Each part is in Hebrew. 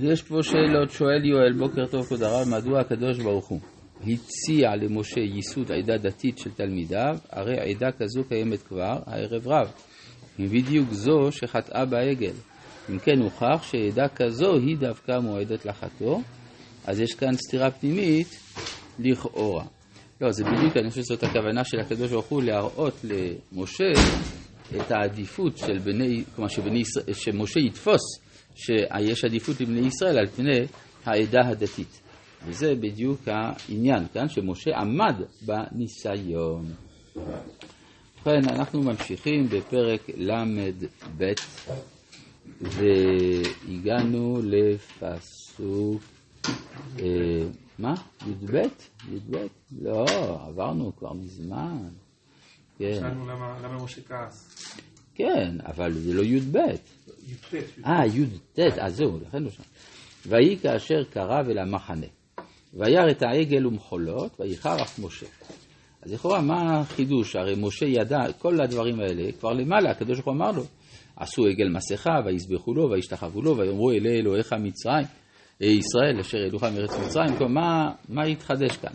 יש פה שאלות, שואל יואל, בוקר טוב כבוד הרב, מדוע הקדוש ברוך הוא הציע למשה ייסוד עדה דתית של תלמידיו, הרי עדה כזו קיימת כבר הערב רב, היא בדיוק זו שחטאה בעגל. אם כן הוכח שעדה כזו היא דווקא מועדת לחטוא, אז יש כאן סתירה פנימית לכאורה. לא, זה בדיוק, אני חושב שזאת הכוונה של הקדוש ברוך הוא להראות למשה את העדיפות של בני, כלומר שבני, שמשה יתפוס שיש עדיפות לבני ישראל על פני העדה הדתית. וזה בדיוק העניין כאן, שמשה עמד בניסיון. ובכן, אנחנו ממשיכים בפרק ל"ב, והגענו לפסוק, אה, מה? י"ב? י"ב? לא, עברנו כבר מזמן. כן. שאלנו למה משה כעס. כן, אבל זה לא י"ב. אה, י"ט, אז זהו, לכן לא שם. ויהי כאשר קרב אל המחנה, וירא את העגל ומחולות, ויחר אף משה. אז לכאורה, מה החידוש? הרי משה ידע, כל הדברים האלה, כבר למעלה, הקדוש ברוך הוא אמר לו, עשו עגל מסכה, ויזבחו לו, וישתחוו לו, ויאמרו אלי אלוהיך מצרים, ישראל, אשר העלוך מארץ מצרים, כלומר, מה, מה התחדש כאן?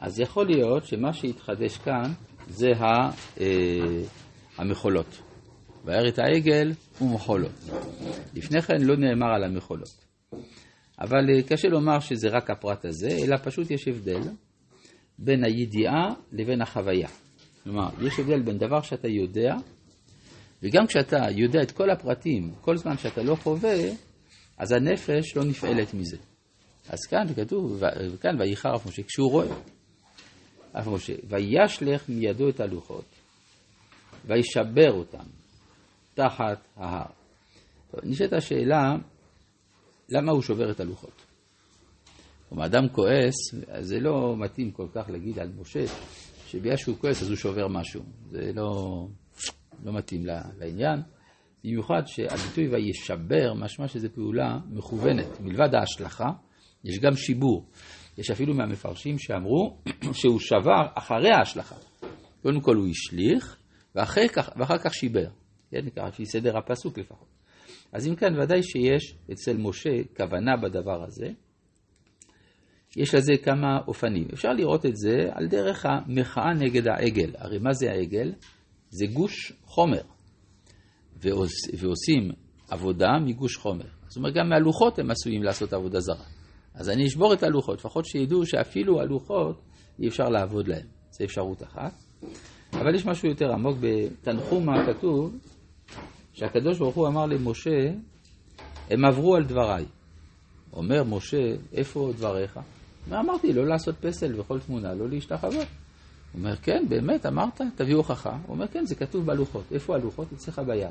אז יכול להיות שמה שהתחדש כאן זה ה, אה, המחולות. וירא את העגל ומחולות. לפני כן לא נאמר על המחולות. אבל אה, קשה לומר שזה רק הפרט הזה, אלא פשוט יש הבדל בין הידיעה לבין החוויה. כלומר, יש הבדל בין דבר שאתה יודע, וגם כשאתה יודע את כל הפרטים, כל זמן שאתה לא חווה, אז הנפש לא נפעלת מזה. אז כאן כתוב, וכאן וייחר אף משה, כשהוא רואה, אף משה, וישלך מידו את הלוחות, וישבר אותם, תחת ההר. נשאלת השאלה, למה הוא שובר את הלוחות? כלומר, אדם כועס, אז זה לא מתאים כל כך להגיד על משה, שבגלל שהוא כועס אז הוא שובר משהו. זה לא, לא מתאים לעניין. במיוחד שהביטוי וישבר, משמע שזו פעולה מכוונת. מלבד ההשלכה, יש גם שיבור. יש אפילו מהמפרשים שאמרו שהוא שבר אחרי ההשלכה. קודם כל הוא השליך, ואחר כך, ואחר כך שיבר. כן, ככה לפי סדר הפסוק לפחות. אז אם כן, ודאי שיש אצל משה כוונה בדבר הזה. יש לזה כמה אופנים. אפשר לראות את זה על דרך המחאה נגד העגל. הרי מה זה העגל? זה גוש חומר. ועוש, ועושים עבודה מגוש חומר. זאת אומרת, גם מהלוחות הם עשויים לעשות עבודה זרה. אז אני אשבור את הלוחות, לפחות שידעו שאפילו הלוחות אי אפשר לעבוד להם. זו אפשרות אחת. אבל יש משהו יותר עמוק בתנחומה כתוב שהקדוש ברוך הוא אמר למשה, הם עברו על דבריי. אומר משה, איפה דבריך? אמרתי, לא לעשות פסל וכל תמונה, לא להשתחוות. הוא אומר, כן, באמת, אמרת, תביא הוכחה. הוא אומר, כן, זה כתוב בלוחות. איפה הלוחות? אצלך ביד.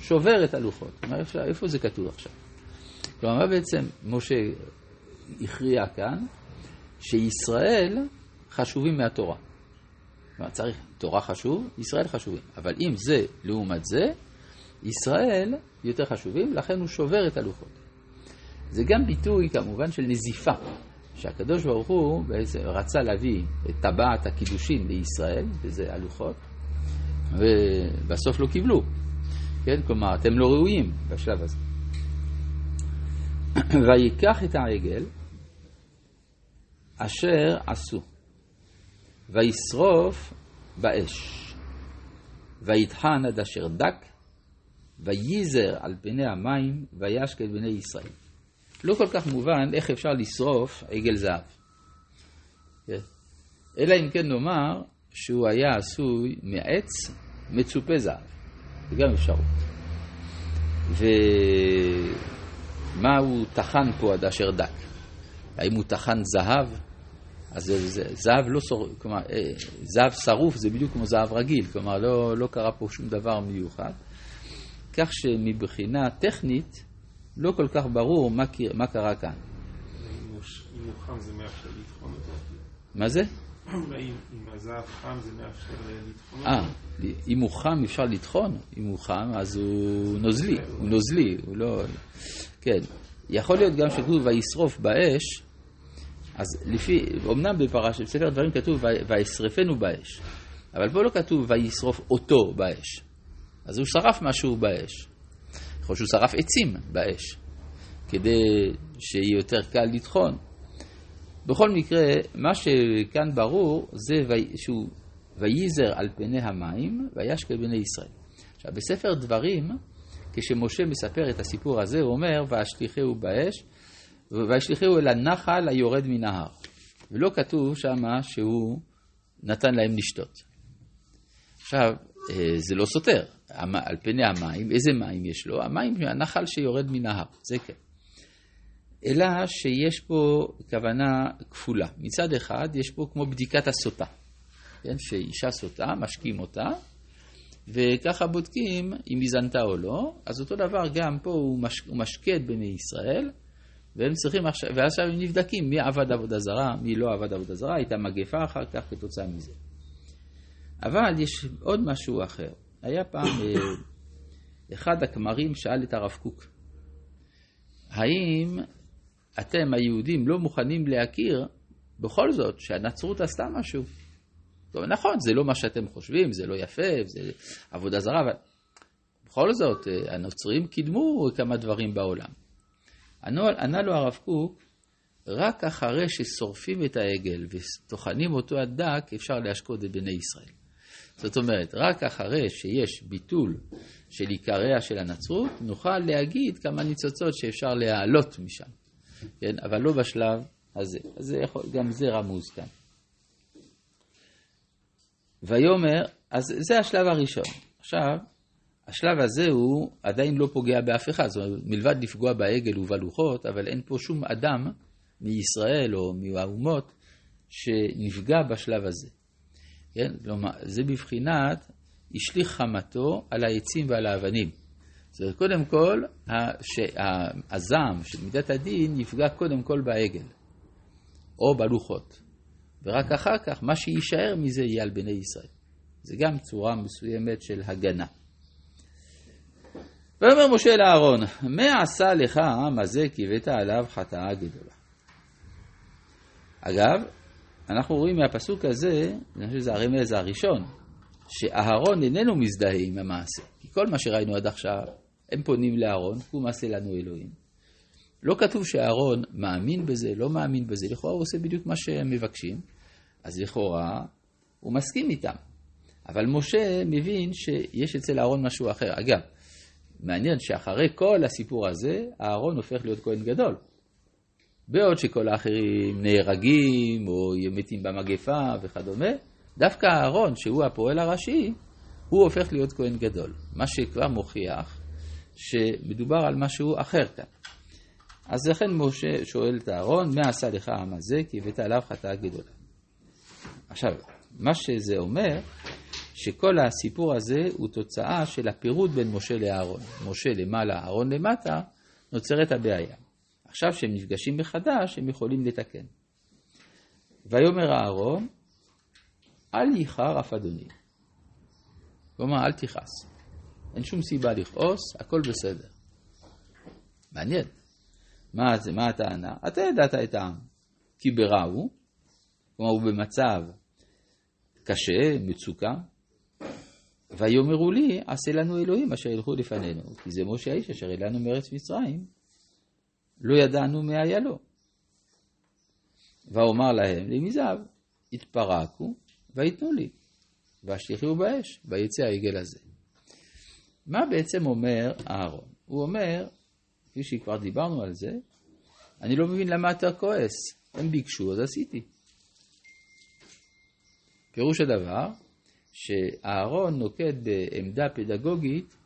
שובר את הלוחות. הוא אומר, איפה זה כתוב עכשיו? כלומר, מה בעצם משה הכריע כאן? שישראל חשובים מהתורה. כלומר, צריך, תורה חשוב, ישראל חשובים. אבל אם זה לעומת זה, ישראל יותר חשובים, לכן הוא שובר את הלוחות. זה גם ביטוי כמובן של נזיפה, שהקדוש ברוך הוא בעצם רצה להביא את טבעת הקידושין לישראל, וזה הלוחות, ובסוף לא קיבלו. כן? כלומר, אתם לא ראויים בשלב הזה. ויקח את העגל אשר עשו, וישרוף באש, ויטחן עד אשר דק, וייזר על פני המים, וישק בני ישראל. לא כל כך מובן איך אפשר לשרוף עגל זהב. אלא אם כן נאמר שהוא היה עשוי מעץ מצופה זהב. זה גם אפשרות. ומה הוא טחן פה עד אשר דק? האם הוא טחן זהב? אז זה, זה, זהב לא שרוף, כלומר, אה, זהב שרוף זה בדיוק כמו זהב רגיל, כלומר לא, לא קרה פה שום דבר מיוחד. כך שמבחינה טכנית לא כל כך ברור מה, מה קרה כאן. אם הוא חם זה מאפשר לטחון אותו. מה זה? אם הזהב חם זה מאפשר לטחון אותו. אה, אם הוא חם אפשר לטחון? אם הוא חם אז הוא נוזלי, הוא נוזלי, הוא לא... כן. יכול להיות גם שכתוב וישרוף באש, אז לפי, אמנם בפרש, בספר דברים כתוב וישרפנו באש, אבל פה לא כתוב וישרוף אותו באש. אז הוא שרף משהו באש. יכול שהוא שרף עצים באש, כדי שיהיה יותר קל לטחון. בכל מקרה, מה שכאן ברור זה שהוא וייזר על פני המים וישקה בני ישראל. עכשיו, בספר דברים, כשמשה מספר את הסיפור הזה, הוא אומר, והשליחהו באש, והשליחהו אל הנחל היורד מן ההר. ולא כתוב שמה שהוא נתן להם לשתות. עכשיו, אה, זה לא סותר. על פני המים, איזה מים יש לו? המים מהנחל שיורד מן ההר, זה כן. אלא שיש פה כוונה כפולה. מצד אחד, יש פה כמו בדיקת הסוטה. כן, שאישה סוטה, משקים אותה, וככה בודקים אם היא זנתה או לא, אז אותו דבר גם פה הוא, מש, הוא משקה את בני ישראל, והם צריכים עכשיו, ועכשיו הם נבדקים מי עבד עבודה זרה, מי לא עבד עבודה זרה, הייתה מגפה אחר כך כתוצאה מזה. אבל יש עוד משהו אחר. היה פעם אה, אחד הכמרים שאל את הרב קוק, האם אתם היהודים לא מוכנים להכיר בכל זאת שהנצרות עשתה משהו? טוב, נכון, זה לא מה שאתם חושבים, זה לא יפה, זה עבודה זרה, אבל בכל זאת, אה, הנוצרים קידמו כמה דברים בעולם. ענה לו הרב קוק, רק אחרי ששורפים את העגל וטוחנים אותו עד דק, אפשר להשקות את בני ישראל. זאת אומרת, רק אחרי שיש ביטול של עיקריה של הנצרות, נוכל להגיד כמה ניצוצות שאפשר להעלות משם, כן? אבל לא בשלב הזה. אז זה יכול, גם זה רמוז כאן. ויאמר, אז זה השלב הראשון. עכשיו, השלב הזה הוא עדיין לא פוגע באף אחד, זאת אומרת, מלבד לפגוע בעגל ובלוחות, אבל אין פה שום אדם מישראל או מהאומות שנפגע בשלב הזה. כן? כלומר, זה בבחינת השליך חמתו על העצים ועל האבנים. זאת אומרת, קודם כל, הזעם של מידת הדין יפגע קודם כל בעגל, או בלוחות. ורק אחר כך, מה שיישאר מזה יהיה על בני ישראל. זה גם צורה מסוימת של הגנה. ויאמר משה לאהרון, מה עשה לך העם הזה כי הבאת עליו חטאה גדולה? אגב, אנחנו רואים מהפסוק הזה, אני חושב שזה הרמז הראשון, שאהרון איננו מזדהה עם המעשה. כי כל מה שראינו עד עכשיו, הם פונים לאהרון, קום מעשה לנו אלוהים. לא כתוב שאהרון מאמין בזה, לא מאמין בזה, לכאורה הוא עושה בדיוק מה שהם מבקשים, אז לכאורה הוא מסכים איתם. אבל משה מבין שיש אצל אהרון משהו אחר. אגב, מעניין שאחרי כל הסיפור הזה, אהרון הופך להיות כהן גדול. בעוד שכל האחרים נהרגים או מתים במגפה וכדומה, דווקא אהרון, שהוא הפועל הראשי, הוא הופך להיות כהן גדול. מה שכבר מוכיח שמדובר על משהו אחר כאן. אז לכן משה שואל את אהרון, מה עשה לך העם הזה? כי הבאת עליו חטאה גדולה. עכשיו, מה שזה אומר, שכל הסיפור הזה הוא תוצאה של הפירוד בין משה לאהרון. משה למעלה, אהרון למטה, נוצרת הבעיה. עכשיו שהם נפגשים מחדש, הם יכולים לתקן. ויאמר אהרון, אל ייחר אף אדוני. כלומר, אל תכעס. אין שום סיבה לכעוס, הכל בסדר. מעניין. מה, זה, מה הטענה? אתה ידעת את העם. כי ברע הוא, כלומר הוא במצב קשה, מצוקה. ויאמרו לי, עשה לנו אלוהים אשר ילכו לפנינו, כי זה משה האיש אשר אלינו מארץ מצרים, לא ידענו מה היה לו. ואומר להם, למזהב, התפרקו ויתנו לי, והשליחו באש, ויצא העגל הזה. מה בעצם אומר אהרון? הוא אומר, כפי שכבר דיברנו על זה, אני לא מבין למה אתה כועס. הם ביקשו, אז עשיתי. פירוש הדבר, שאהרון נוקט בעמדה פדגוגית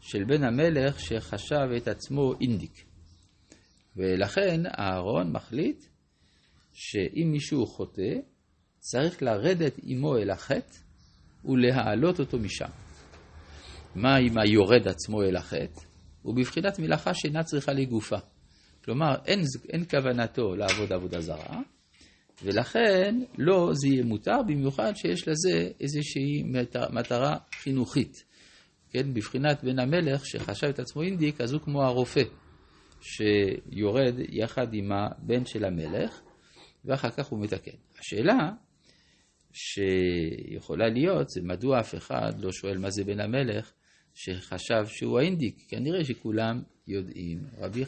של בן המלך שחשב את עצמו אינדיק. ולכן אהרון מחליט שאם מישהו חוטא, צריך לרדת עמו אל החטא ולהעלות אותו משם. מה אם היורד עצמו אל החטא? הוא בבחינת מלאכה שאינה צריכה לגופה. כלומר, אין, אין כוונתו לעבוד עבודה זרה, ולכן לא זה יהיה מותר, במיוחד שיש לזה איזושהי מטרה חינוכית. כן, בבחינת בן המלך שחשב את עצמו אינדיק, אז הוא כמו הרופא. שיורד יחד עם הבן של המלך, ואחר כך הוא מתקן. השאלה שיכולה להיות זה מדוע אף אחד לא שואל מה זה בן המלך שחשב שהוא האינדיק, כנראה שכולם יודעים. רבי